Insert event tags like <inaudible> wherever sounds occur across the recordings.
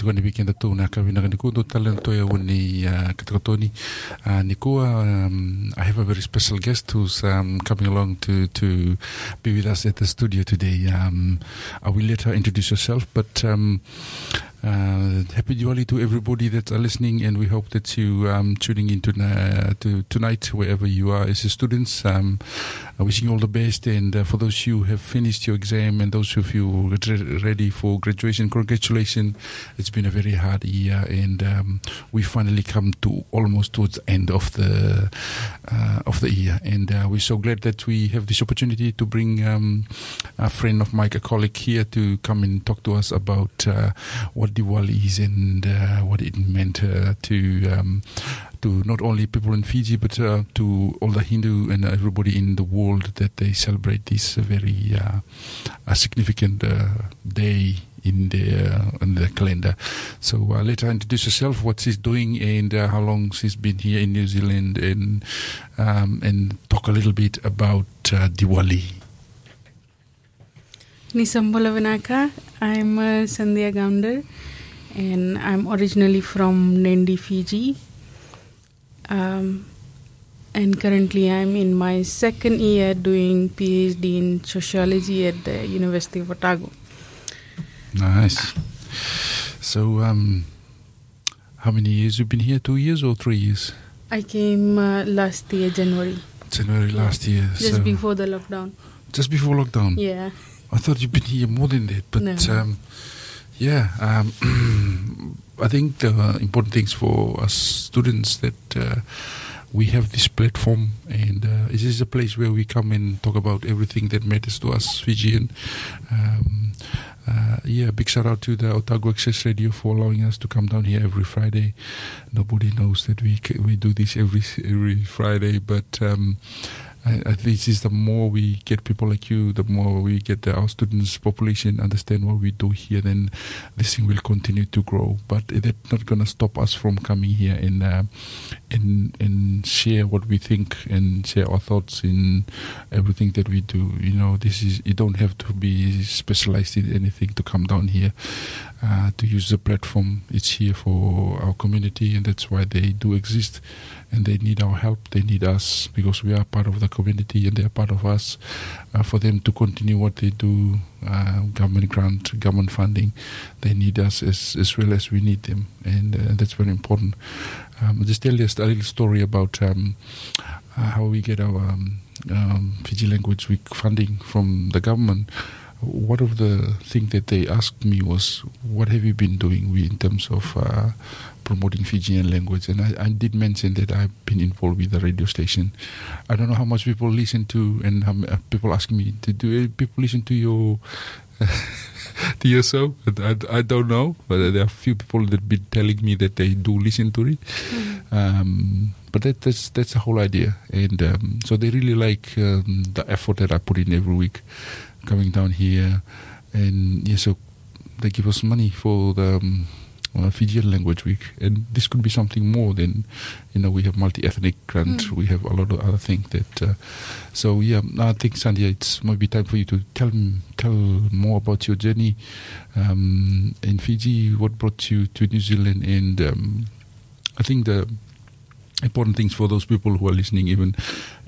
Tuka ni weekend atu na ka vina ni kundo tala to ya woni uh, katakotoni. Uh, ni um, I have a very special guest who's um, coming along to to be with us at the studio today. Um, I will let her introduce herself but um, uh, happy Diwali to everybody that are listening, and we hope that you um, tuning in to, uh, to tonight wherever you are as students. Um, wishing you all the best, and uh, for those who have finished your exam and those of you ready for graduation, congratulations! It's been a very hard year, and um, we finally come to almost towards the end of the uh, of the year, and uh, we're so glad that we have this opportunity to bring um, a friend of mine, a colleague here, to come and talk to us about uh, what Diwali is and uh, what it meant uh, to um, to not only people in Fiji but uh, to all the Hindu and everybody in the world that they celebrate this very uh, significant uh, day in the in the calendar. So uh, let her introduce herself, what she's doing, and how long she's been here in New Zealand, and um, and talk a little bit about Diwali. Nisambola Vinaka. I'm uh, Sandhya Gounder and I'm originally from Nandi, Fiji. Um, and currently I'm in my second year doing PhD in sociology at the University of Otago. Nice. So, um, how many years you've been here? Two years or three years? I came uh, last year, January. January last year. Just so before the lockdown. Just before lockdown. Yeah. I thought you've been here more than that, but No. um, yeah, um, <clears throat> I think the important things for us students that uh, we have this platform, and uh, this is a place where we come and talk about everything that matters to us, Fijian. Um, uh, yeah, big shout out to the Otago Access Radio for allowing us to come down here every Friday. Nobody knows that we we do this every every Friday, but. Um, I, think is the more we get people like you, the more we get our students' population understand what we do here, then this thing will continue to grow. But that's not going to stop us from coming here and uh, and and share what we think and share our thoughts in everything that we do. You know, this is you don't have to be specialized in anything to come down here uh, to use the platform. It's here for our community, and that's why they do exist. And they need our help. They need us because we are part of the community, and they are part of us. Uh, for them to continue what they do, uh, government grant, government funding, they need us as as well as we need them, and uh, that's very important. Um, just tell you a little story about um, uh, how we get our um, um, Fiji Language Week funding from the government. One of the things that they asked me was, "What have you been doing in terms of uh, promoting Fijian language?" And I, I did mention that I've been involved with the radio station. I don't know how much people listen to, and how, uh, people ask me, "Do do people listen to your?" <laughs> <laughs> your? I, I don't know, but there are a few people that been telling me that they do listen to it. Um, but that, that's that's the whole idea, and um, so they really like um, the effort that I put in every week, coming down here, and yeah, so they give us money for the um, uh, Fijian Language Week, and this could be something more than, you know, we have multi-ethnic grant, Mm. we have a lot of other things that. Uh, so yeah, I think Sandhya, it's maybe time for you to tell tell more about your journey um, in Fiji. What brought you to New Zealand, and um, I think the important things for those people who are listening, even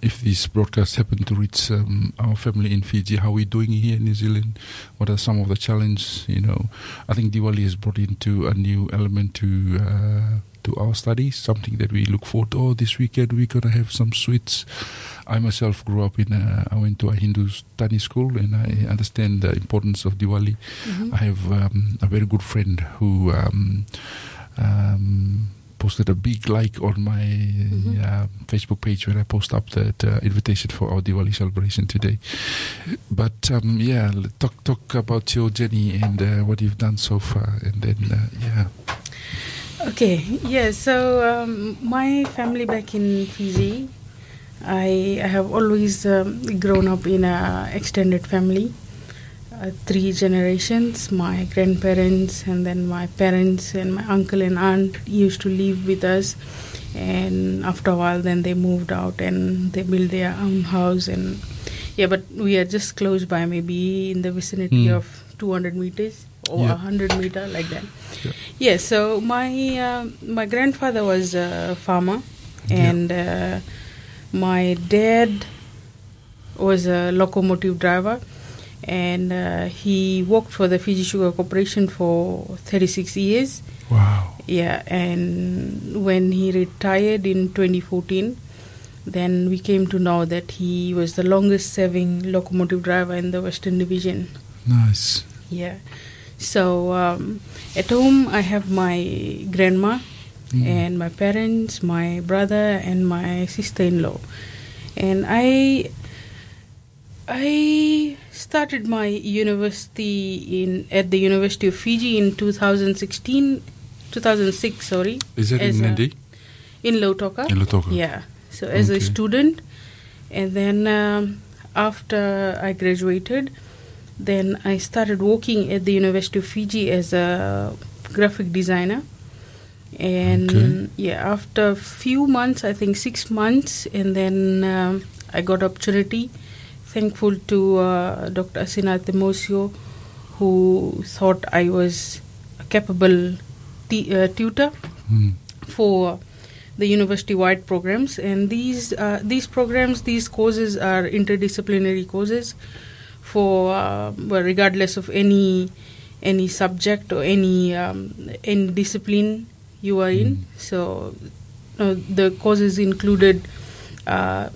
if this broadcast happen to reach um, our family in Fiji, how are we doing here in New Zealand? What are some of the challenges? You know, I think Diwali has brought into a new element to uh, to our studies, something that we look forward to. Oh, this weekend we're gonna have some sweets. I myself grew up in a, I went to a Hindu study school, and I understand the importance of Diwali. Mhm. I have um, a very good friend who um, um, posted a big like on my Mhm. uh, Facebook page when I post up that uh, invitation for our Diwali celebration today. But um, yeah, talk talk about your journey and uh, what you've done so far, and then uh, yeah, Okay, yeah, so um, my family back in Fiji, I, I have always um, grown up in a extended family, uh, three generations. My grandparents and then my parents and my uncle and aunt used to live with us, and after a while, then they moved out and they built their own house and yeah, but we are just close by, maybe in the vicinity Mm. of 200 meters or Yeah. 100 meter, like that. Yeah. Yeah, so my uh, my grandfather was a farmer, Yeah. and uh, my dad was a locomotive driver, and uh, he worked for the Fiji Sugar Corporation for 36 years. wow, Yeah, and when he retired in 2014, then we came to know that he was the longest serving locomotive driver in the Western Division. nice, Yeah. So um, at home, I have my grandma Mm. and my parents, my brother, and my sister-in-law. And I, I started my university in at the University of Fiji in 2016, 2006. Sorry, is as in Nandi? in Lautoka. In Lautoka? Yeah. So as a student, and then um, after I graduated, then I started working at the University of Fiji as a graphic designer. And Okay. yeah, after a few months, I think six months, and then um, I got opportunity. Thankful to uh, Dr. Asina Temosio, who thought I was a capable t- uh, tutor Mm. for the university-wide programs, and these uh, these programs, these courses are interdisciplinary courses for uh, regardless of any any subject or any um, any discipline you are in. Mm. So uh, the courses included uh,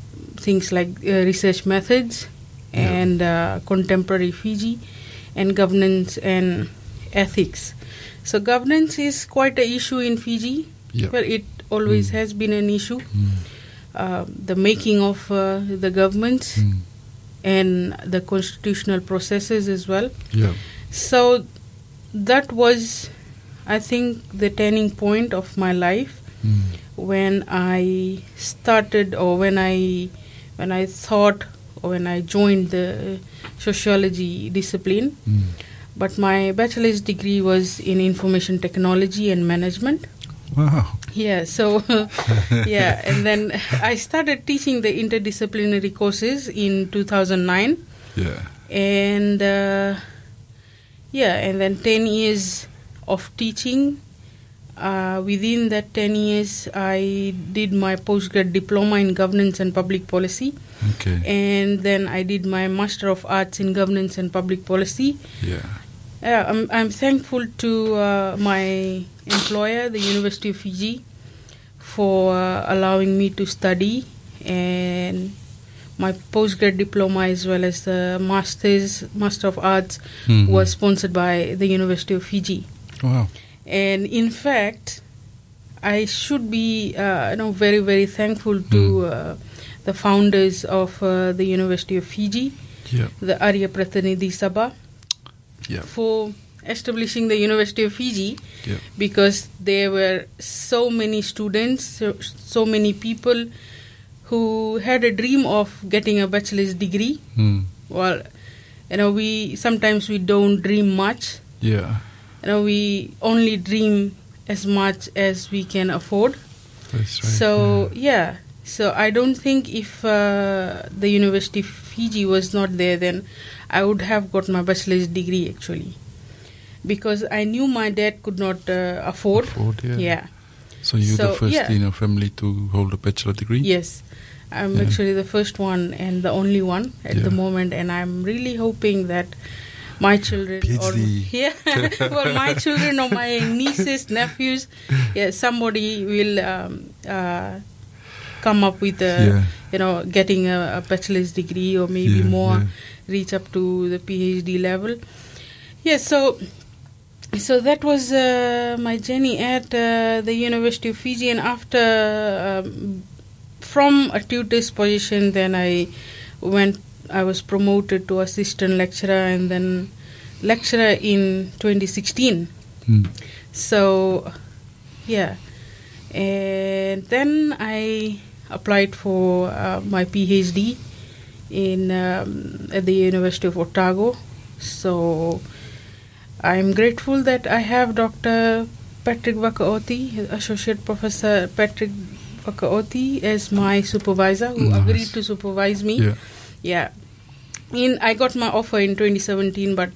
things like uh, research methods and uh, contemporary Fiji, and governance and ethics. So governance is quite an issue in Fiji. Well, it always has been an issue. Uh, the making of uh, the governments Mm. and the constitutional processes as well. Yeah. So that was, I think, the turning point of my life Mm. when I started, or when I, when I thought, or when I joined the sociology discipline. Mm. But my bachelor's degree was in information technology and management. Wow. Yeah, so <laughs> yeah, and then I started teaching the interdisciplinary courses in 2009, Yeah. and uh, yeah, and then 10 years of teaching. Uh, within that 10 years, I did my postgrad diploma in governance and public policy, Okay. and then I did my Master of Arts in governance and public policy. Yeah. Yeah, I'm, I'm thankful to uh, my employer, the University of Fiji, for uh, allowing me to study and my postgrad diploma as well as the master's master of arts Mhm. was sponsored by the University of Fiji. Wow. And in fact, I should be uh, you know very very thankful to Mm. uh, the founders of uh, the University of Fiji, Yeah. the Arya Pratinidhi Sabha Yeah. for establishing the University of Fiji Yeah. because there were so many students, so, so many people who had a dream of getting a bachelor's degree. Mm. Well, you know, we sometimes we don't dream much. Yeah. You know, we only dream as much as we can afford. That's right. So yeah. So I don't think if uh, the University of Fiji was not there, then I would have got my bachelor's degree actually, because I knew my dad could not uh, afford. Afford, yeah. Yeah. So you're So, the first yeah. in your family to hold a bachelor degree? Yes. I'm Yeah. actually the first one and the only one at the moment, and I'm really hoping that my children or <laughs> yeah, well, my children or my nieces, nephews, yeah, somebody will um, uh, come up with a, Yeah. you know, getting a, a bachelor's degree or maybe Yeah, more, yeah. reach up to the PhD level. Yeah, so so that was uh, my journey at uh, the University of Fiji, and after um, from a tutor's position, then I went. I was promoted to assistant lecturer, and then lecturer in 2016. Mm. So, yeah, and then I applied for uh, my PhD in um, at the University of Otago. So, I'm grateful that I have Dr. Patrick Vakaoti, Associate Professor Patrick Vakaoti, as my supervisor, who Nice. agreed to supervise me. Yeah. Yeah. In I got my offer in 2017, but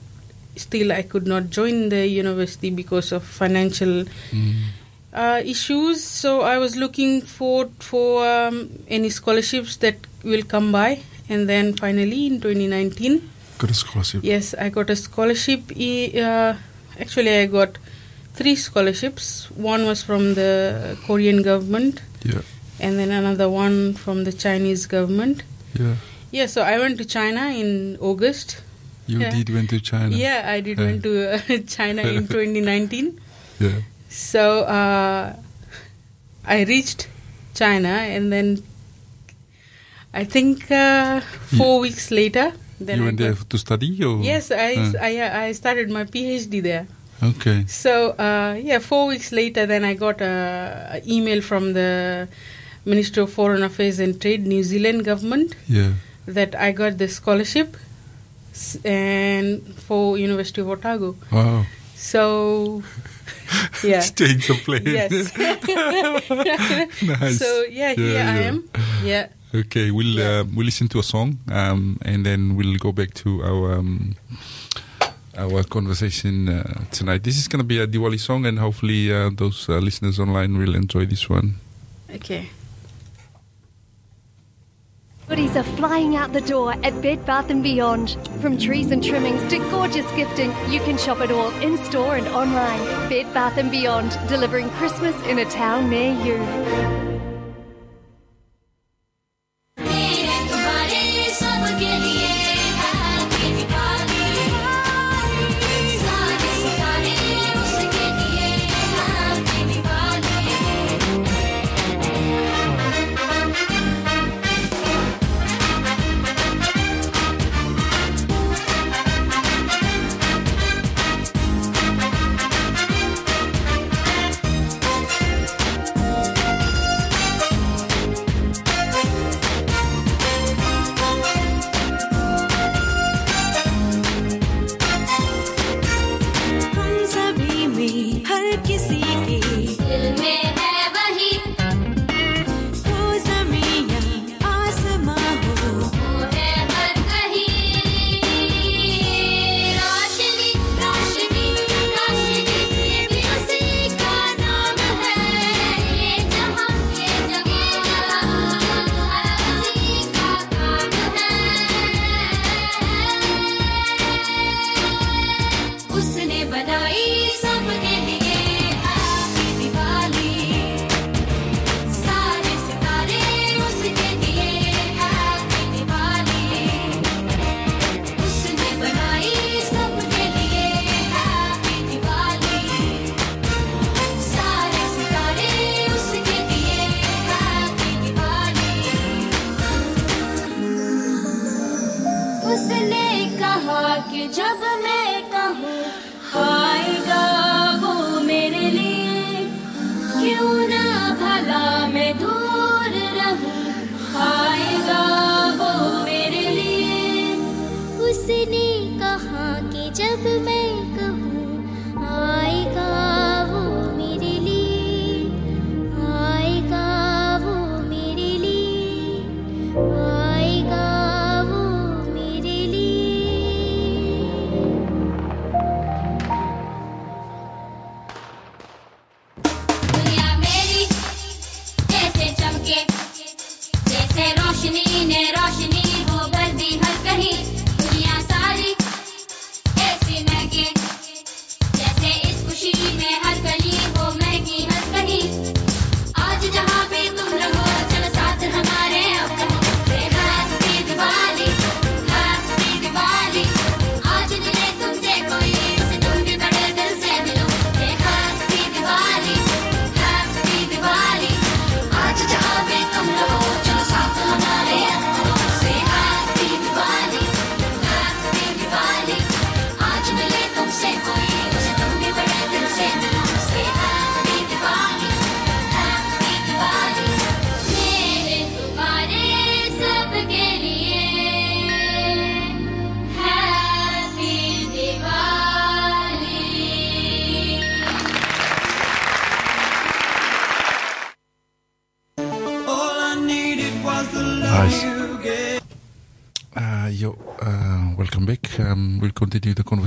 still I could not join the university because of financial Mm. uh, issues. So I was looking for for um, any scholarships that will come by, and then finally in 2019, Got a scholarship. yes, I got a scholarship. Uh, actually, I got three scholarships. One was from the Korean government, Yeah. and then another one from the Chinese government. Yeah. Yeah, so I went to China in August. You Yeah. did went to China. Yeah, I did Yeah. went to uh, <laughs> China in <laughs> 2019. Yeah. So uh, I reached China, and then I think uh, four weeks later, then you I went there to study or? Yes, I, Uh, I I started my PhD there. okay. So uh, yeah, four weeks later, then I got a, a email from the Minister of Foreign Affairs and Trade, New Zealand government, Yeah. That I got the scholarship, and for University of Otago. Wow. So <laughs> yeah. Change the plane. Yes. <laughs> <laughs> nice. So yeah, here Yeah, I am. Yeah. Okay, we'll Yeah. uh, we'll listen to a song, um, and then we'll go back to our um, our conversation uh, tonight. This is going to be a Diwali song, and hopefully uh, those uh, listeners online will enjoy this one. Okay. Goodies are flying out the door at Bed Bath & Beyond. From trees and trimmings to gorgeous gifting, you can shop it all in store and online. Bed Bath & Beyond, delivering Christmas in a town near you.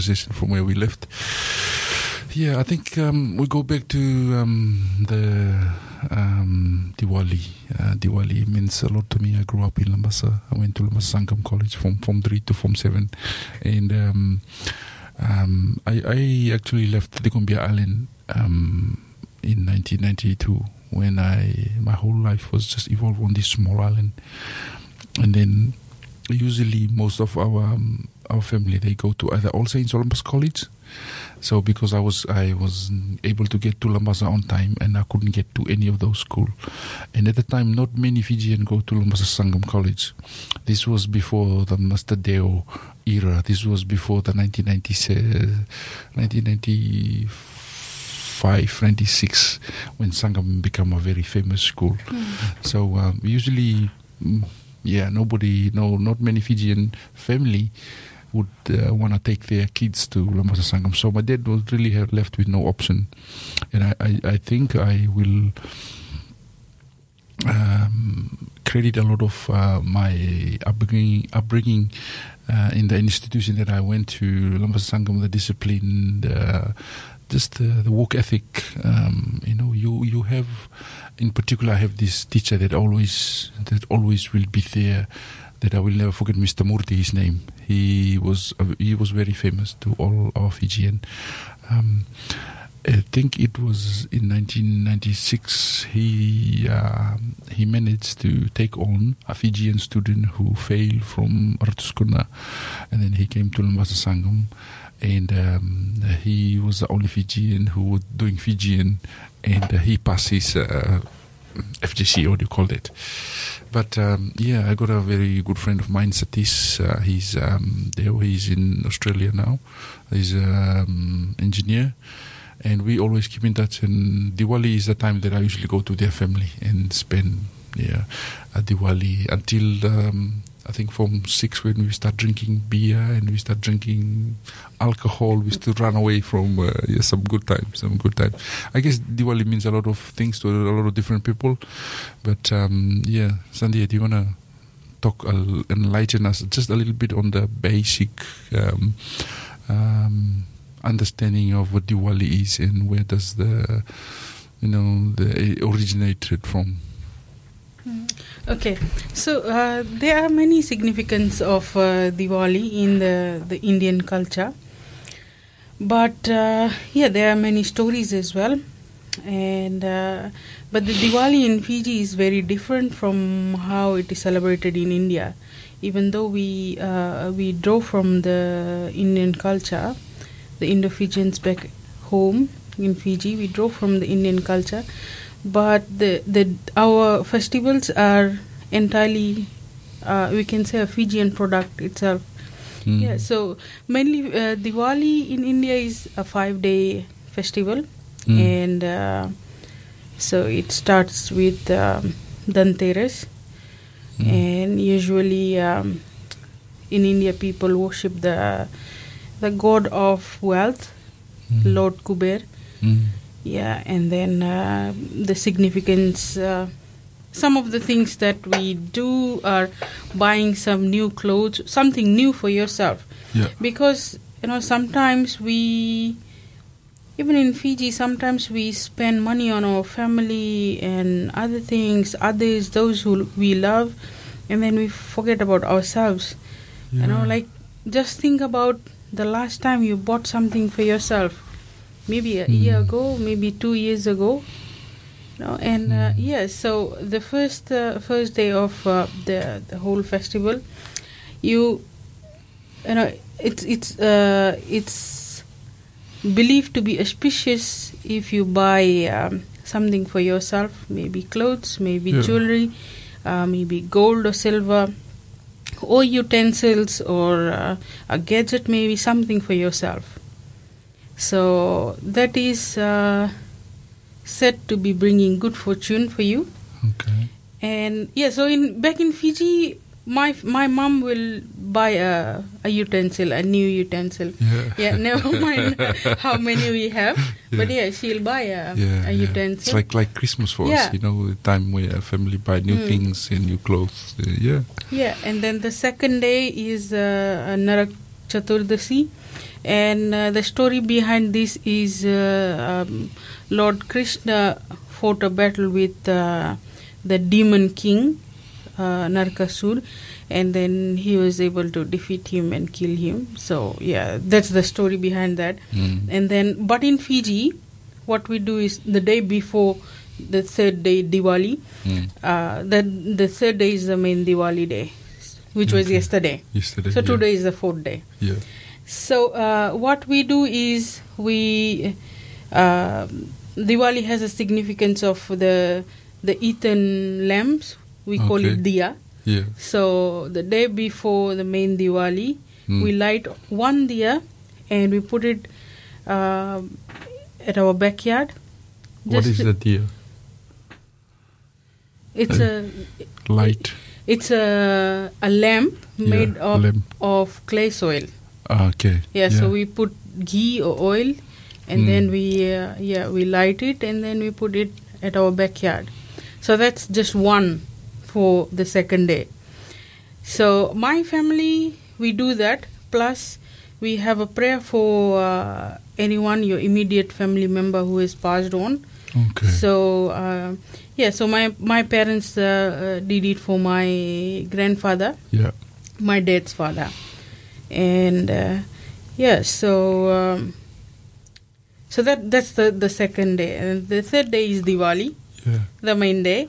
Conversation from where we left. Yeah, I think um, we go back to um, the um, Diwali. Uh, Diwali means a lot to me. I grew up in Lambasa. I went to Lambasa Sangam College from Form 3 to Form 7. And um, um, I, I actually left the Gumbia Island um, in 1992 when I my whole life was just evolved on this small island. And then usually most of our um, our family they go to either All Saints or Olympus College. So because I was I was able to get to Lambasa on time and I couldn't get to any of those school, and at the time not many Fijian go to Lambasa Sangam College. This was before the Master Deo era. This was before the 1990, 1995, 96 when Sangam became a very famous school. So um, usually. mm, yeah, nobody, no, not many Fijian family would uh, want to take their kids to Lambasa Sangam. So my dad was really left with no option, and I, I, I think I will um, credit a lot of uh, my upbringing, upbringing uh, in the institution that I went to, Lambasa Sangam, the discipline, the, just the, the work ethic. Um, you know, you you have, in particular, I have this teacher that always that always will be there. That I will never forget, Mr. Murti, his name. He was uh, he was very famous to all our Fijian. Um, I think it was in 1996 he uh, he managed to take on a Fijian student who failed from Ratu Sukuna, and then he came to Lambasa Sangam, and um, he was the only Fijian who was doing Fijian, and uh, he passed his uh, <laughs> FGC, what do you call it? But um, yeah, I got a very good friend of mine, Satish. Uh, he's um, there. He's in Australia now. He's an um, engineer and we always keep in touch. And Diwali is the time that I usually go to their family and spend yeah a Diwali until um, I think from six when we start drinking beer and we start drinking alcohol. We still run away from uh, yeah, some good times. Some good times. I guess Diwali means a lot of things to a lot of different people. But um, yeah, Sandhya, do you wanna? Talk, uh, enlighten us just a little bit on the basic um, um, understanding of what Diwali is and where does the you know the originated from. Okay, so uh, there are many significance of uh, Diwali in the, the Indian culture, but uh, yeah, there are many stories as well, and uh, but the Diwali in Fiji is very different from how it is celebrated in India. Even though we uh, we draw from the Indian culture, the Indo-Fijians back home in Fiji, we draw from the Indian culture, but the the our festivals are entirely uh, we can say a Fijian product itself. Mm. Yeah, so mainly uh, Diwali in India is a five day festival, Mm. and uh, so it starts with um, Dhanteras, Mm. and usually um, in India people worship the the god of wealth, Mm. Lord Kuber. Yeah, and then uh, the significance. Uh, some of the things that we do are buying some new clothes, something new for yourself. Yeah. Because you know sometimes we, even in Fiji, sometimes we spend money on our family and other things, others, those who we love, and then we forget about ourselves. You know, like just think about the last time you bought something for yourself. Maybe a year Mm. ago, maybe two years ago. Know, and uh, Mm. yes, so the first uh, first day of uh, the the whole festival, you you know it's it's uh, it's believed to be auspicious if you buy um, something for yourself, maybe clothes, maybe Yeah. jewelry, uh, maybe gold or silver, or utensils or uh, a gadget, maybe something for yourself. So that is uh, said to be bringing good fortune for you. Okay. And yeah, so in back in Fiji, my my mom will buy a, a utensil, a new utensil. Yeah. Yeah, never <laughs> mind how many we have, but yeah, she'll buy a, yeah, a yeah. utensil. It's like like Christmas for Yeah. us, you know, the time where a family buy new Mm. things and new clothes. Uh, yeah. Yeah, and then the second day is uh, Narak Chaturdasi, and uh, the story behind this is uh, um, Lord Krishna fought a battle with uh, the demon king uh, Narkasur, and then he was able to defeat him and kill him. So yeah, that's the story behind that. Mm. And then, but in Fiji, what we do is the day before the third day Diwali, Mm. uh, the the third day is the main Diwali day, which was yesterday. Yesterday. So yeah. today is the fourth day. Yeah. So uh, what we do is we uh, Diwali has a significance of the the eaten lamps. We call it diya. Yeah. So the day before the main Diwali, Mm. we light one diya and we put it uh, at our backyard. What is the diya? It's a Light. It's a a lamp Yeah, made of lamp. of clay soil. Ah, okay. Yeah, so we put ghee or oil, and Mm. then we uh, yeah we light it, and then we put it at our backyard. So that's just one for the second day. So my family we do that. Plus we have a prayer for uh, anyone your immediate family member who is passed on. Okay. So uh, yeah, so my my parents uh, uh, did it for my grandfather yeah. my dad's father and uh, yeah so um, so that that's the the second day and the third day is diwali Yeah. the main day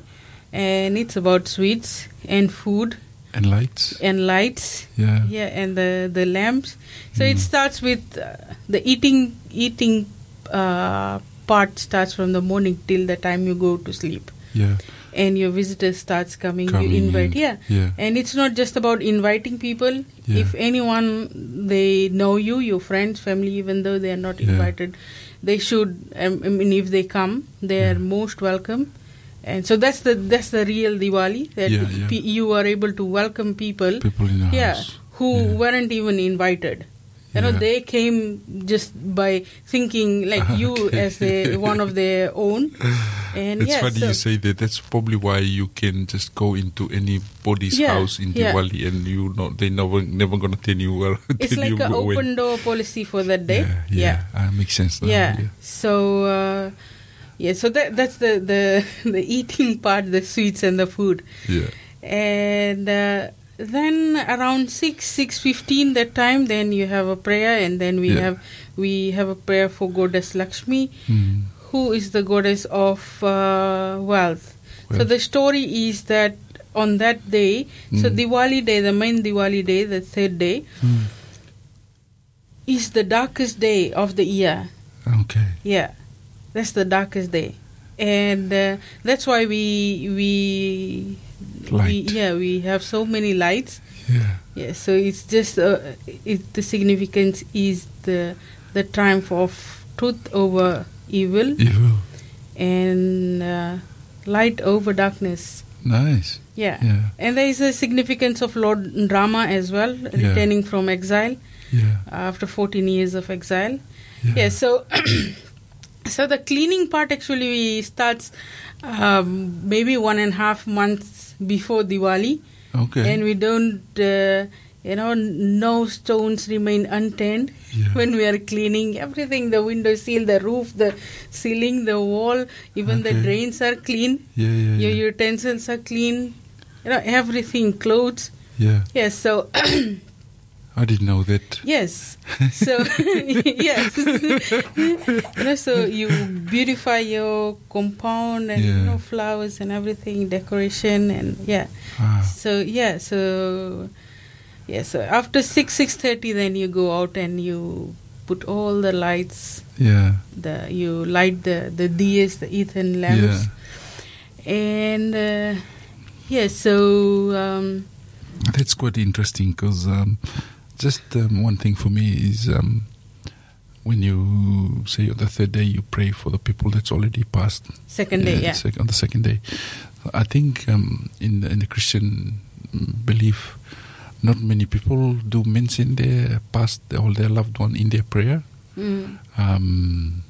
and it's about sweets and food And lights. and lights Yeah. yeah and the the lamps so it Mm. starts with uh, the eating eating uh, part starts from the morning till the time you go to sleep Yeah. and your visitors starts coming, Coming you invite in. yeah Yeah. and it's not just about inviting people Yeah. if anyone they know you your friends family even though they are not Yeah. invited they should um, i mean if they come they are most welcome and so that's the that's the real diwali that Yeah, yeah. pe- you are able to welcome people People in the yeah house. who weren't even invited you know Yeah. they came just by thinking like <laughs> you as the one of their own <laughs> and it's yeah funny so- you say that. That's probably why you can just go into anybody's Yeah, house in yeah. Diwali and you know they never never gonna tell you where. <laughs> it's like an open door policy for that day. Yeah, yeah, Ah, makes sense now. Yeah. So uh, yeah, so that that's the the the eating part, the sweets and the food, yeah, and uh, then around six six fifteen that time, then you have a prayer, and then we Yeah. have we have a prayer for goddess Lakshmi, Mm. who is the goddess of uh, wealth. So the story is that on that day, so Mm. Diwali day, the main Diwali day, the third day, Mm. is the darkest day of the year. Okay. Yeah, that's the darkest day, and uh, that's why we we, we yeah we have so many lights. Yeah. Yeah, so it's just uh, it, the significance is the the triumph of truth over evil Evil. and uh, light over darkness. Nice. Yeah. Yeah. And there is a significance of Lord Rama as well, returning from exile Yeah. after 14 years of exile. Yeah. Yeah, so <clears throat> so the cleaning part actually starts um, maybe one and a half months before Diwali, Okay. and we don't, uh, you know, no stones remain unturned Yeah. when we are cleaning. Everything, the window sill, the roof, the ceiling, the wall, even the drains are clean. yeah, yeah, Your yeah. utensils are clean. You know, everything, clothes. yeah. Yes, so <clears throat> I didn't know that. Yes. So <laughs> yes. <laughs> you know, so you beautify your compound and you know flowers and everything, decoration and yeah. Ah. So yeah, so yeah, so after six six thirty, then you go out and you put all the lights. Yeah. The you light the the diyas, the ethan lamps, and uh, yeah. So um, That's quite interesting because um, just um, one thing for me is um, when you say on the third day you pray for the people that's already passed. second day, uh, yeah. sec- on the second day, I think um, in the, in the Christian belief, not many people do mention their past or their loved one in their prayer. Mm. Um,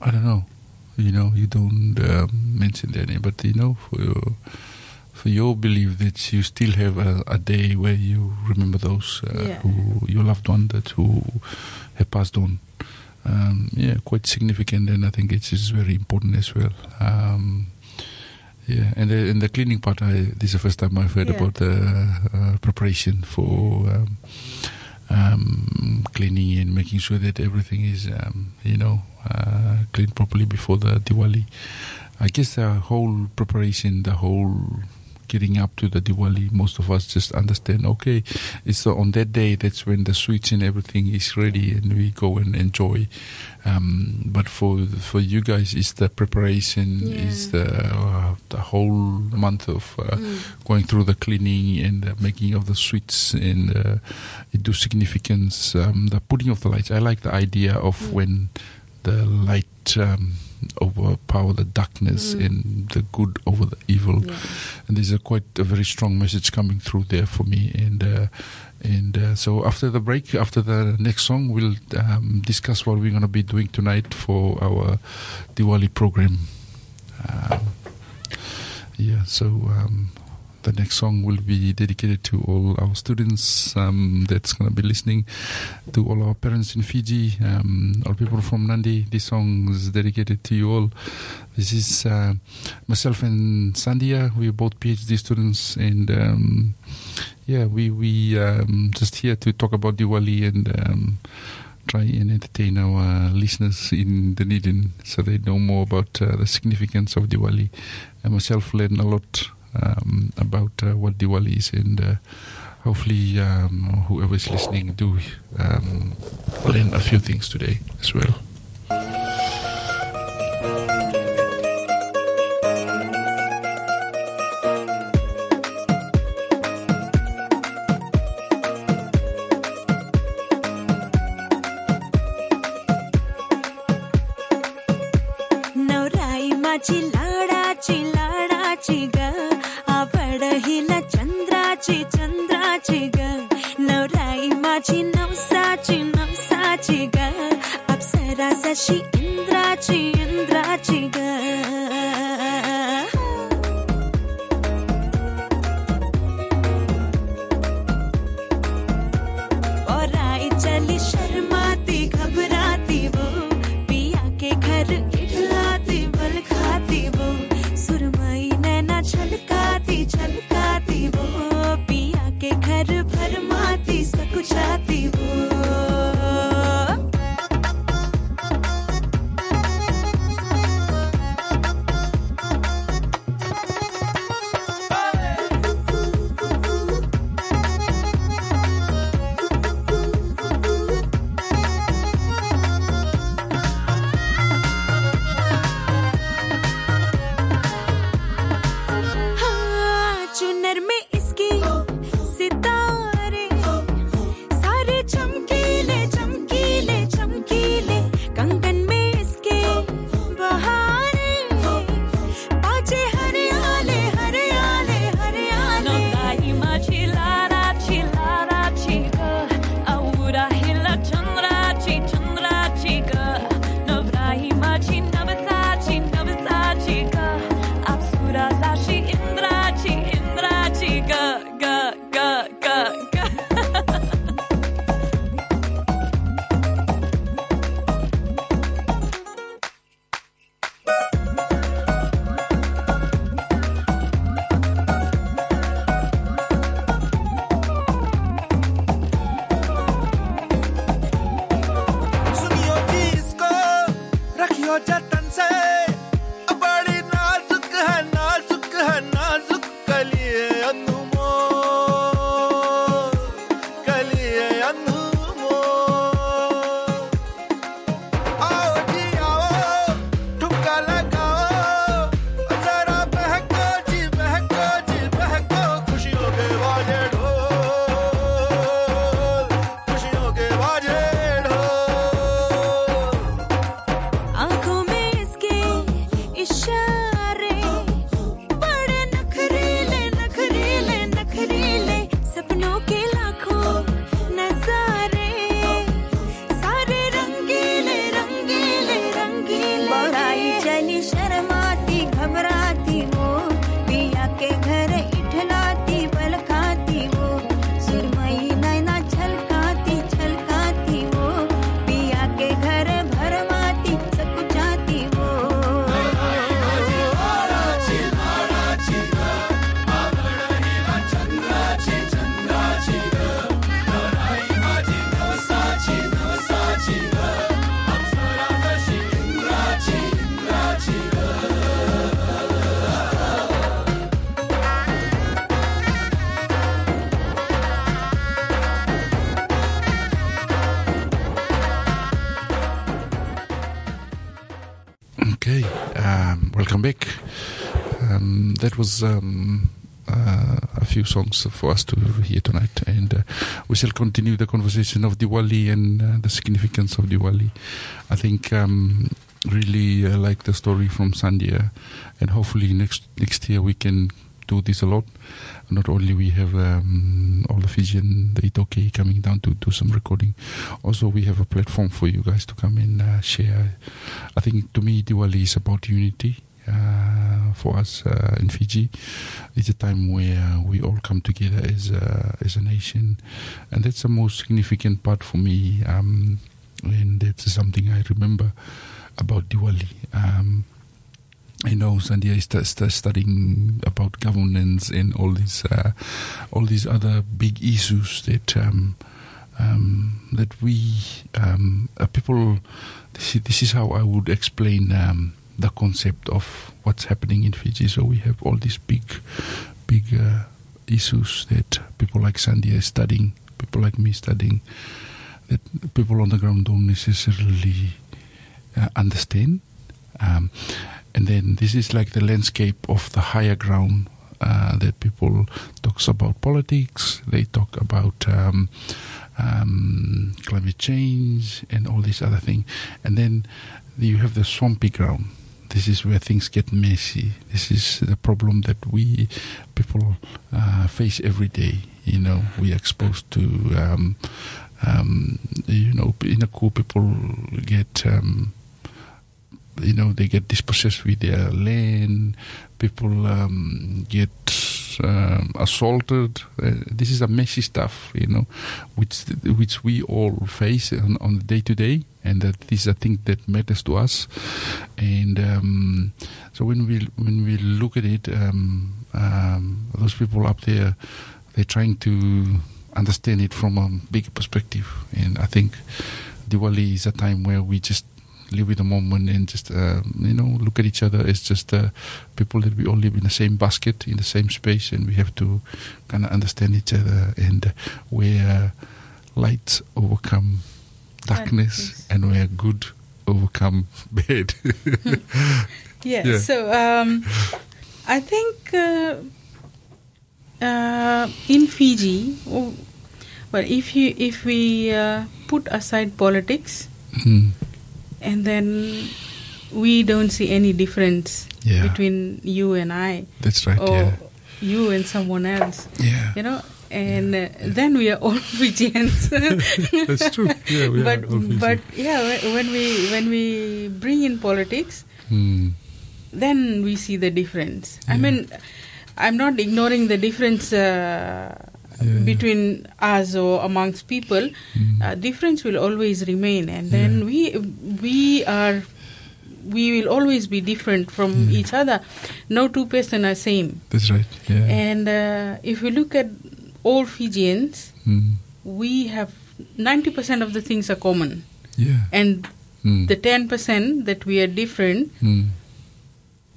I don't know. You know, you don't um, mention their name, but you know, for your, for your belief that you still have a, a day where you remember those uh, Yeah. who your loved one that who have passed on. Um, yeah, quite significant, and I think it is very important as well. Um, yeah, and the, and the cleaning part, I, this is the first time I've heard Yeah. about the uh, preparation for um, um, cleaning and making sure that everything is, um, you know, uh, cleaned properly before the Diwali. I guess the whole preparation, the whole getting up to the Diwali, most of us just understand. Okay, it's on that day. That's when the sweets and everything is ready, and we go and enjoy. Um, but for for you guys, it's the preparation, is Yeah. the uh, the whole month of uh, Mm. going through the cleaning and the making of the sweets and uh, it do significance. Um, the putting of the lights. I like the idea of Mm. when the light um, overpower the darkness Mm. and the good over the evil. Yeah. And there's a quite a very strong message coming through there for me. And uh, and uh, so after the break, after the next song, we'll um, discuss what we're going to be doing tonight for our Diwali program. Um, yeah, so um, the next song will be dedicated to all our students um, that's going to be listening, to all our parents in Fiji, um, all people from Nandi. This song is dedicated to you all. This is uh, myself and Sandhya. We're both PhD students, and um, yeah, we we um, just here to talk about Diwali and. Um, Try and entertain our listeners in Dunedin so they know more about uh, the significance of Diwali. I myself learned a lot um, about uh, what Diwali is, and uh, hopefully, um, whoever is listening do um, learn a few things today as well. Was um, uh, a few songs for us to hear tonight, and uh, we shall continue the conversation of Diwali and uh, the significance of Diwali. I think um, really uh, like the story from Sandhya, and hopefully next next year we can do this a lot. Not only we have um, all the Fijian, the iTaukei coming down to do some recording, also we have a platform for you guys to come and uh, share. I think to me Diwali is about unity. Uh, for us uh, in Fiji, it's a time where we all come together as a, as a nation, and that's the most significant part for me. Um, and that's something I remember about Diwali. Um, I know Sandhya is st- st- studying about governance and all these uh, all these other big issues that um, um, that we um, uh, people. This is, this is how I would explain um, the concept of what's happening in Fiji. So we have all these big, big uh, issues that people like Sandhya is studying, people like me studying, that people on the ground don't necessarily uh, understand. Um, and then this is like the landscape of the higher ground uh, that people talks about politics. They talk about um, um, climate change and all these other things. And then you have the swampy ground. This is where things get messy. This is the problem that we people uh, face every day. You know, we are exposed to. Um, um, you know, in a cool people get. Um, you know they get dispossessed with their land. People um, get um, assaulted. Uh, this is a messy stuff, you know, which which we all face on, on the day to day, and that this is a thing that matters to us. And um, so when we when we look at it, um, um, those people up there, they're trying to understand it from a big perspective, and I think Diwali is a time where we just live with the moment and just uh, you know look at each other as just uh, people that we all live in the same basket in the same space and we have to kind of understand each other and where light overcome darkness and where good overcome <laughs> bad <laughs> Yeah. Yeah. So um, I think uh, uh, in Fiji, oh, well, if you if we uh, put aside politics Hmm. and then we don't see any difference Yeah. between you and I that's right or yeah you and someone else, yeah you know, and uh, then we are all <laughs> Fijians. <laughs> that's true yeah we but are all but yeah, when- we when we bring in politics, Hmm. then we see the difference. I mean, I'm not ignoring the difference uh, Yeah. between us or amongst people. Mm. Uh, difference will always remain, and then Yeah. we we are we will always be different from Yeah. each other. No two person are same. that's right yeah And uh, if we look at all Fijians, Hmm. we have ninety percent of the things are common, yeah and Hmm. the ten percent that we are different Hmm.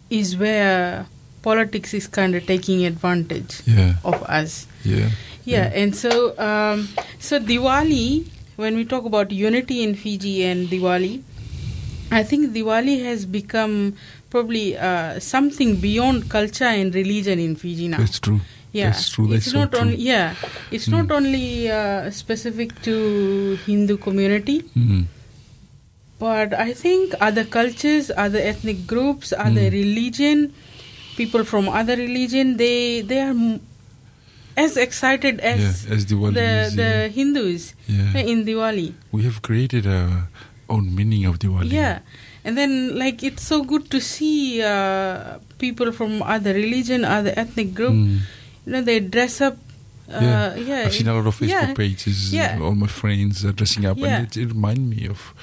is where politics is kind of taking advantage yeah of us. yeah Yeah, and so um, so Diwali, when we talk about unity in Fiji and Diwali, I think Diwali has become probably uh, something beyond culture and religion in Fiji now. that's true yeah, that's true it's so not true. only yeah, it's not only uh, specific to Hindu community, Hmm. but I think other cultures, other ethnic groups, other Mm. religion, people from other religion, they they are as excited as, Yeah, as Diwali the is, the yeah. Hindus Yeah. in Diwali. We have created our own meaning of Diwali. Yeah, and then like it's so good to see uh, people from other religion, other ethnic group. You know, they dress up. Yeah. Uh, yeah, I've seen a lot of Facebook yeah, pages. Yeah. All my friends are dressing up, Yeah. and it, it reminded me of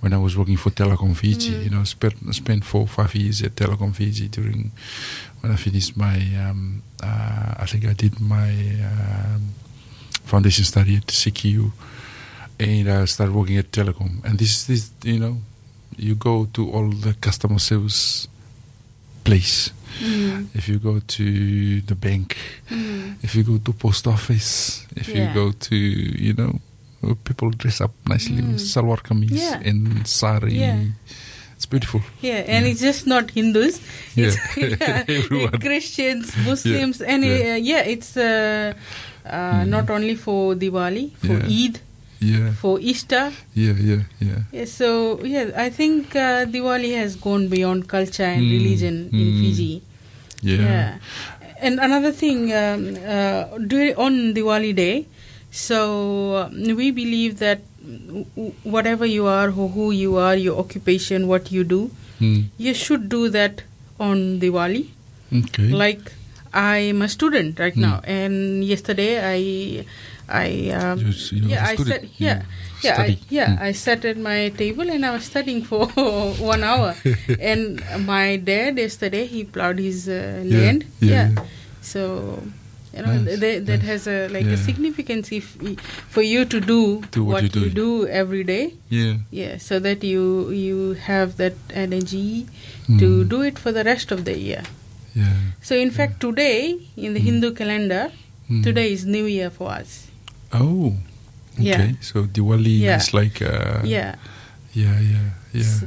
when I was working for Telecom Fiji. Mm. You know, spent spent four five years at Telecom Fiji during when I finished my. Um, uh, I think I did my um, foundation study at CQ, and I started working at Telecom. And this is this you know, you go to all the customer service place. Mm, If you go to the bank, mm, if you go to post office, if you go to you know, people dress up nicely with Mm. salwar kameez Yeah. and sari. Yeah. It's beautiful. Yeah, and it's just not Hindus. Yeah. It's, <laughs> yeah. <laughs> Christians, Muslims, and Yeah. uh, yeah, it's uh, uh, not only for Diwali, for Yeah. Eid, Yeah, for Easter. yeah, yeah, yeah. Yeah, so yeah, I think uh, Diwali has gone beyond culture and Mm, religion in mm. Fiji. Yeah. And another thing, um, uh, during, on Diwali day, so uh, we believe that whatever you are, who, who you are, your occupation, what you do, Mm. you should do that on Diwali. Okay. Like I am a student right Mm. now, and yesterday I, I um, You you're yeah I sat yeah yeah I, yeah Mm. I sat at my table and I was studying for <laughs> one hour, <laughs> and my dad yesterday he plowed his uh, Yeah, land yeah, yeah, yeah. so. You know, Nice, th- that nice. has a like a significance if for you to do, Do what you're you do every day. Yeah. Yeah, so that you you have that energy to Mm. do it for the rest of the year. Yeah. So in fact, today in the Hindu calendar, Mm. today is New Year for us. Oh. Okay. Yeah. So Diwali Yeah. is like. Uh, yeah, Yeah. Yeah. Yeah. S-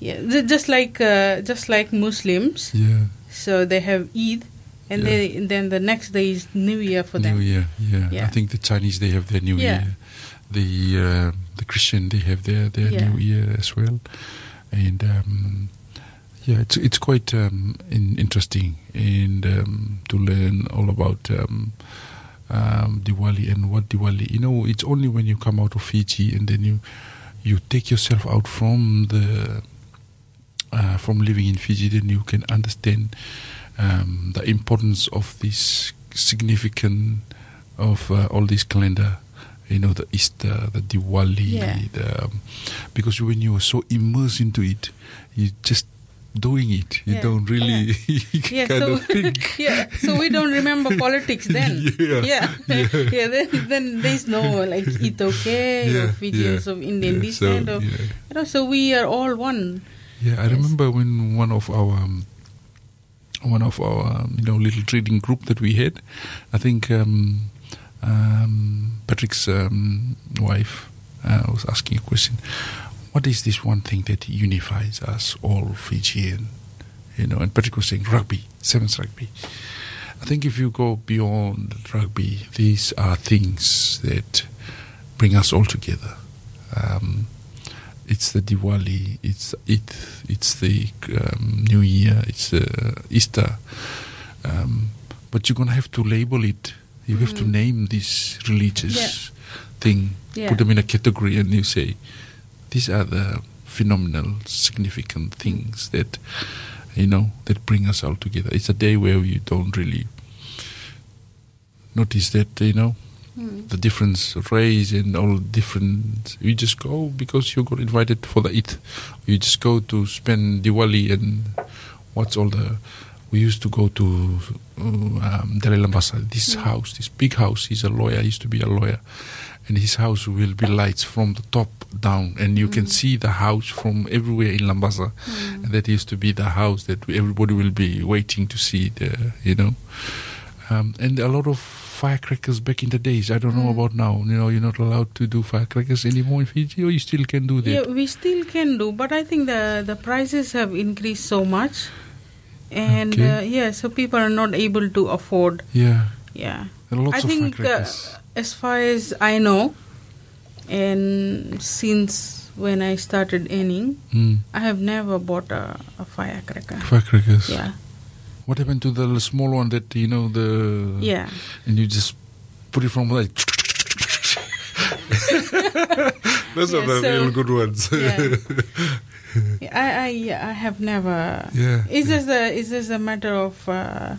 yeah. Just like uh, just like Muslims, Yeah. so they have Eid, and Yeah. they then the next day is New Year for them. New Year. Yeah. Yeah. I think the Chinese they have their New Yeah. Year. The uh, the Christian they have their their. New Year as well, and um, yeah, it's it's quite um, in, interesting and um, to learn all about. Um, um, Diwali and what Diwali. You know, it's only when you come out of Fiji and then you you take yourself out from the uh, from living in Fiji, then you can understand um, the importance of this significant of uh, all this calendar. You know, the Easter, the Diwali, Yeah. the, um, because when you are so immersed into it, you just doing it. You Yeah. don't really Yeah, <laughs> kind so of <laughs> think. yeah, so we don't remember <laughs> politics then. Yeah. yeah, yeah. then, then there's no like iTaukei Yeah, or Fijians yeah, of Indian yeah, descent. so, or, yeah. you know, so we are all one. Yeah, I Yes. remember when one of our um, one of our um, you know little trading group that we had. I think um, um, Patrick's um, wife uh, was asking a question. What is this one thing that unifies us all Fijian? You know, and Patrick was saying rugby, sevens rugby. I think if you go beyond rugby, these are things that bring us all together. Um, it's the Diwali, it's it, it's the um, New Year, it's uh, Easter. Um, but you're gonna have to label it. You have to name this religious Yeah. thing, Yeah. put them in a category, and you say these are the phenomenal, significant things that you know that bring us all together. It's a day where you don't really notice that you know the different race and all different. You just go because you got invited for the Eid. You just go to spend Diwali and what's all the. We used to go to uh, um, Dalai Labasa, this house, this big house. He's a lawyer. He used to be a lawyer, and his house will be lights from the top down, and you can see the house from everywhere in Labasa. And that used to be the house that everybody will be waiting to see. The you know, um, and a lot of firecrackers back in the days. I don't know about now. You know, you're not allowed to do firecrackers anymore in Fiji, or you still can do that. Yeah, we still can do, but I think the the prices have increased so much, and Okay. uh, yeah, so people are not able to afford. Yeah, Yeah, I think uh, firecrackers. As far as I know, and since when I started earning, Mm, I have never bought a, a firecracker. firecrackers. Yeah, What happened to the small one that you know the? yeah. And you just put it from like. <laughs> Those Yeah, are the so- real good ones. <laughs> Yeah. Yeah, <laughs> I, I, I have never. Yeah, It's just a, it's just a matter of uh,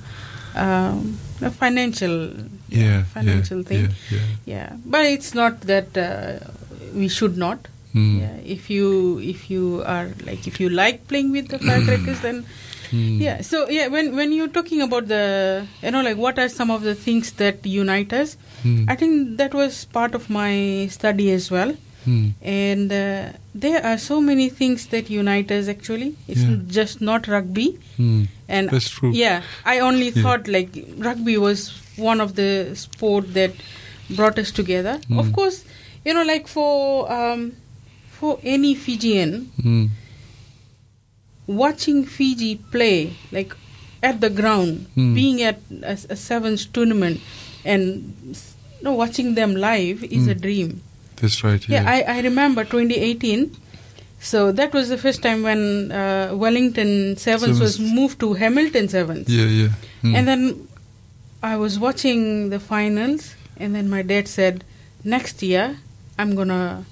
um, financial, yeah, financial yeah, thing. Yeah, yeah. But it's not that uh, we should not. Mm. Yeah, if you if you are like if you like playing with the <clears throat> firecrackers, then Mm. yeah. So yeah, when when you're talking about the you know like what are some of the things that unite us, Mm. I think that was part of my study as well. Mm. And uh, there are so many things that unite us. Actually, it's Yeah. just not rugby. Mm. And That's true. Yeah, I only thought like rugby was one of the sport that brought us together. Of Mm. course, you know, like for um, for any Fijian, Mm. watching Fiji play, like at the ground, Hmm. being at a, a sevens tournament, and you know, watching them live is a Hmm. dream. That's right. Yeah, Yeah. I, I remember 2018. So that was the first time when uh, Wellington Sevens was moved to Hamilton Sevens. yeah, yeah. Mm. And then I was watching the finals, and then my dad said, "Next year, I'm gonna,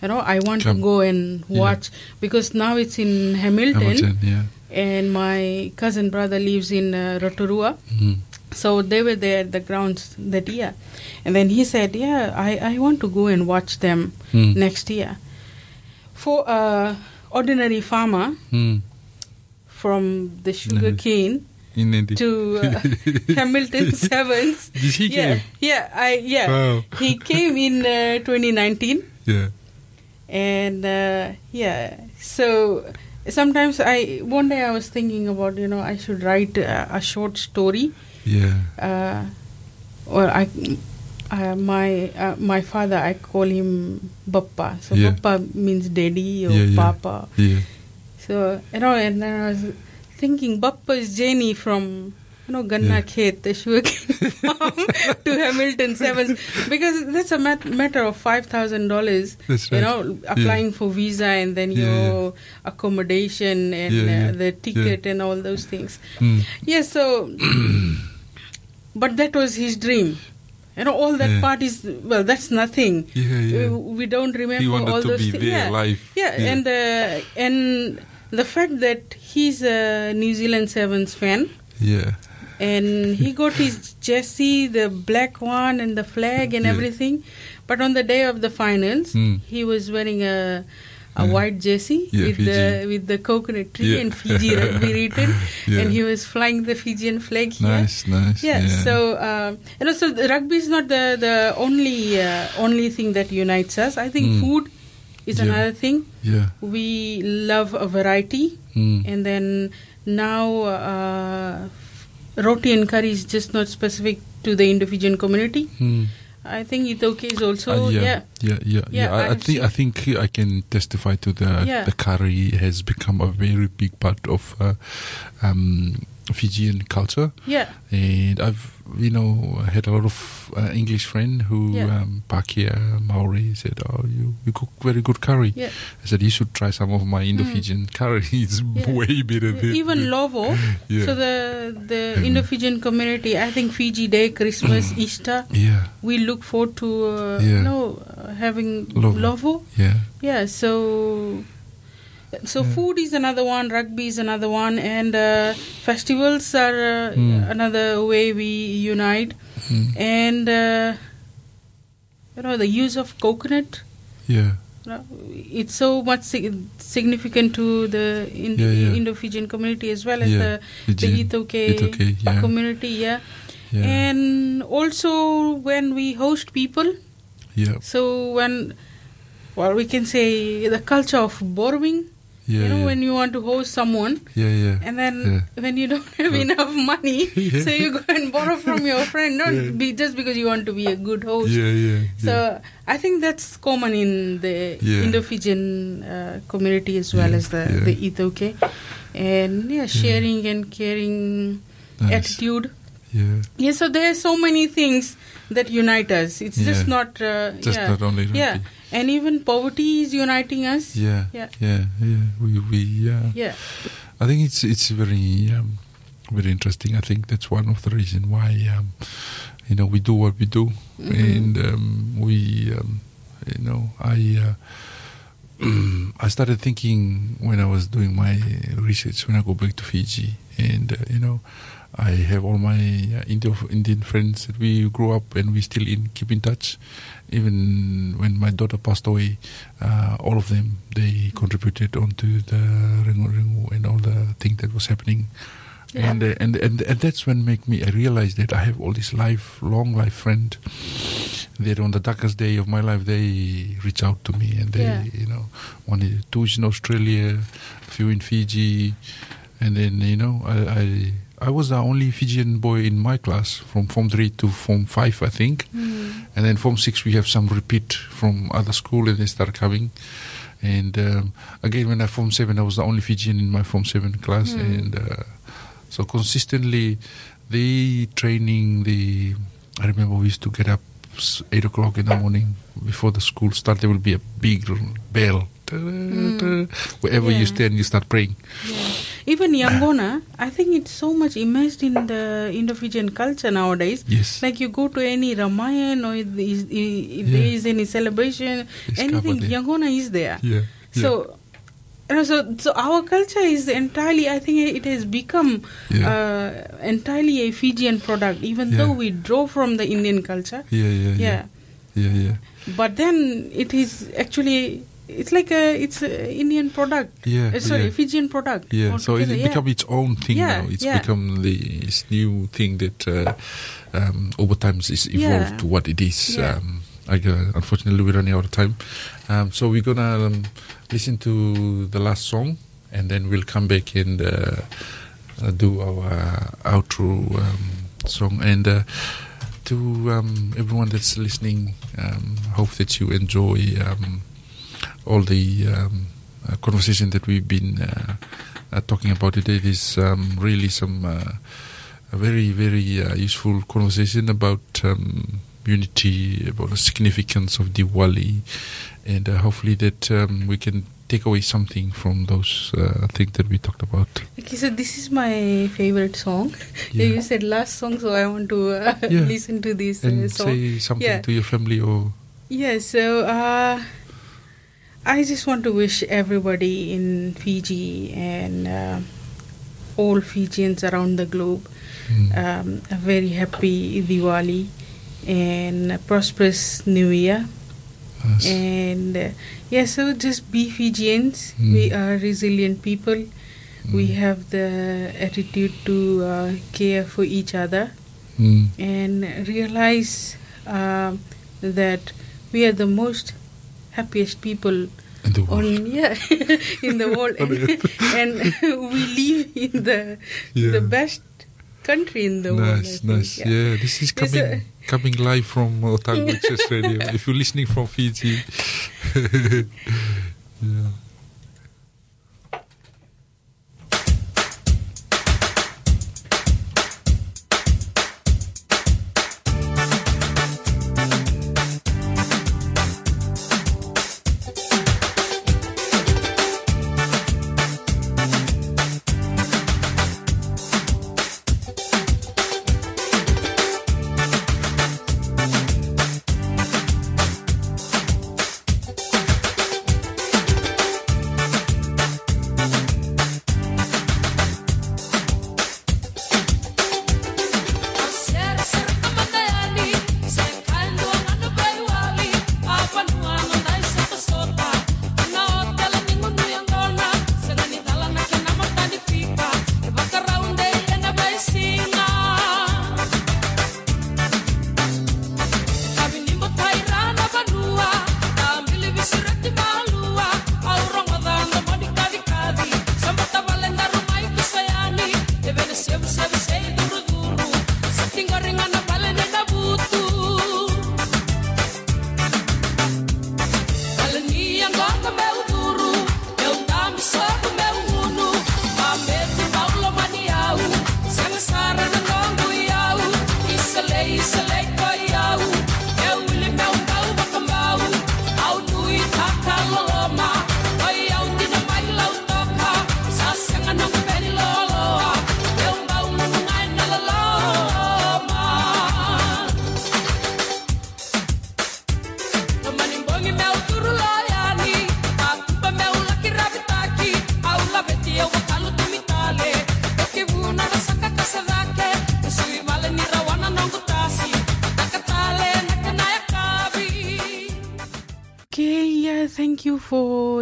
you know, I want Come. to go and Yeah. watch because now it's in Hamilton, Hamilton, yeah. and my cousin brother lives in uh, Rotorua, Mm. so they were there at the grounds that year, and then he said, "Yeah, I I want to go and watch them Mm. next year." For a ordinary farmer Mm. from the sugar cane In India. to uh, <laughs> Hamilton Sevens. Did he yeah, came? yeah, I yeah. Wow. He came in uh, 2019, Yeah. and uh, yeah. So sometimes I one day I was thinking about you know I should write a, a short story. Yeah. Uh, or I. Uh, my uh, my father, I call him Bappa. So Yeah. Bappa means daddy or Yeah, yeah. Papa. Yeah. So you know, and then I was thinking Bappa's journey from you know Ganna Yeah. Khet, the <laughs> farm, to Hamilton Sevens, because that's a mat- matter of five thousand dollars. That's You know, applying for visa and then Yeah, your accommodation and Yeah, yeah. uh, the ticket and all those things. Mm. Yeah, so, <clears throat> but that was his dream. You know, all that Yeah. part is well. That's nothing. Yeah, yeah. We, we don't remember He wanted all to those be there yeah. live. Yeah, Yeah. and the and the fact that he's a New Zealand Sevens fan, Yeah. and he got his jersey, the black one, and the flag and Yeah. everything. But on the day of the finals, Mm. he was wearing a a Yeah. white jersey Yeah, with the with the coconut tree Yeah. and Fiji rugby <laughs> written, and he was flying the Fijian flag here. Nice, nice. Yeah, so um, and also the rugby is not the the only uh, only thing that unites us. I think Mm. food is Yeah. another thing. Yeah. We love a variety, Mm. and then now uh, roti and curry is just not specific to the Indo-Fijian community. Mm. I think iTaukei is also Uh, yeah. yeah, yeah, yeah, Yeah, I, I think I think I can testify to the Yeah. the curry has become a very big part of uh, um, Fijian culture, yeah. and I've you know had a lot of uh, English friend who Yeah. um, Pakeha Maori said, "Oh, you you cook very good curry." Yeah. I said, "You should try some of my Indo-Fijian curry. <laughs> It's Yeah. way better than Even Lovo. <laughs> Yeah. So the the Indo-Fijian community, I think Fiji Day, Christmas, Easter, Yeah, we look forward to uh, you know uh, having Lovo. Lovo. yeah, Yeah, so so Yeah. food is another one, rugby is another one, and uh, festivals are uh, Mm. another way we unite. Mm. And uh, you know the use of coconut. yeah, you know, It's so much sig- significant to the in- Yeah, yeah. Indo-Fijian community as well as the, the. iTaukei, community. Yeah. yeah, and also when we host people, yeah, so when, well, we can say the culture of borrowing. Yeah, you know, yeah. when you want to host someone, yeah, yeah. and then Yeah. when you don't have enough money, <laughs> so you go and borrow from your friend, not be just because you want to be a good host. yeah, yeah, So. I think that's common in the. Indo-Fijian uh, community as well as the the iTaukei, and yeah, sharing and caring Nice. attitude. Yeah. Yeah, so there are so many things that unite us. It's just not uh, Just yeah. not only yeah, and even poverty is uniting us. Yeah, Yeah. yeah, yeah. We, we, uh, Yeah, I think it's it's very um, very interesting. I think that's one of the reason why um, you know we do what we do, Mhm. and um, we um, you know I. Uh, <clears throat> I started thinking when I was doing my research when I go back to Fiji, and uh, you know, I have all my uh, Indian friends that we grew up and we still in keep in touch. Even when my daughter passed away, uh, all of them they contributed onto the Ringu Ringu and all the thing that was happening. Yeah. And, uh, and and and that's when make me I realized that I have all this life long life friend that on the darkest day of my life they reach out to me and they Yeah. you know one two in Australia, a few in Fiji, and then you know I, I I was the only Fijian boy in my class from Form three to Form five I think, Mm. and then Form six we have some repeat from other school and they start coming, And um, again, when I form seven, I was the only Fijian in my form seven class, and uh, so consistently, the training, the I remember we used to get up eight o'clock in the morning before the school start. There will be a big bell. Ta-da-ta. Wherever you Yeah. stand, you start praying. Yeah. Even Yangona, I think it's so much immersed in the Indo-Fijian culture nowadays. Yes. Like you go to any Ramayan or if, Yeah. is any celebration, It's anything. Yangona is there. Yeah. So, so so our culture is entirely. I think it has become uh, entirely a Fijian product, even though we draw from the Indian culture. yeah, yeah, yeah, Yeah. yeah, yeah. But then it is actually it's like a it's a Indian product. Yeah, Uh, sorry, yeah. Fijian product. Yeah, so it's altogether, yeah. become its own thing Yeah, now. It's become the it's new thing that uh, um, over time is evolved to what it is. Yeah. Um, I, uh, unfortunately, we're running out of time. Um, so we're gonna um, listen to the last song, and then we'll come back and uh, uh, do our outro um, song. And uh, to um, everyone that's listening, um, hope that you enjoy um, all the um, uh, conversation that we've been uh, uh, talking about today. There's um, really some uh, a very, very uh, useful conversation about um, unity, about the significance of Diwali, and uh, hopefully that um, we can take away something from those uh, things that we talked about. Okay, so this is my favorite song. Yeah. You said last song, so I want to uh, Yeah. listen to this uh, And song. say something Yeah. to your family or Yeah, so uh, I just want to wish everybody in Fiji and uh, all Fijians around the globe Mm. um, a very happy Diwali and a prosperous New Year. And uh, yeah, so just be Fijians. Mm. We are resilient people. We Mm. have the attitude to uh, care for each other Mm. and realize um that we are the most happiest people in the world. on yeah <laughs> in the world <laughs> <laughs> and, and we live in the the best country in the world. Nice, nice. Yeah. this is coming a- coming live from uh, Otago Access Radio. If you're listening from Fiji,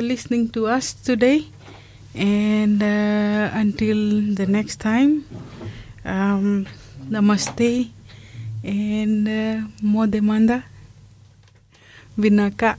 listening to us today. And uh, until the next time, um, namaste and uh, moce mada vinaka.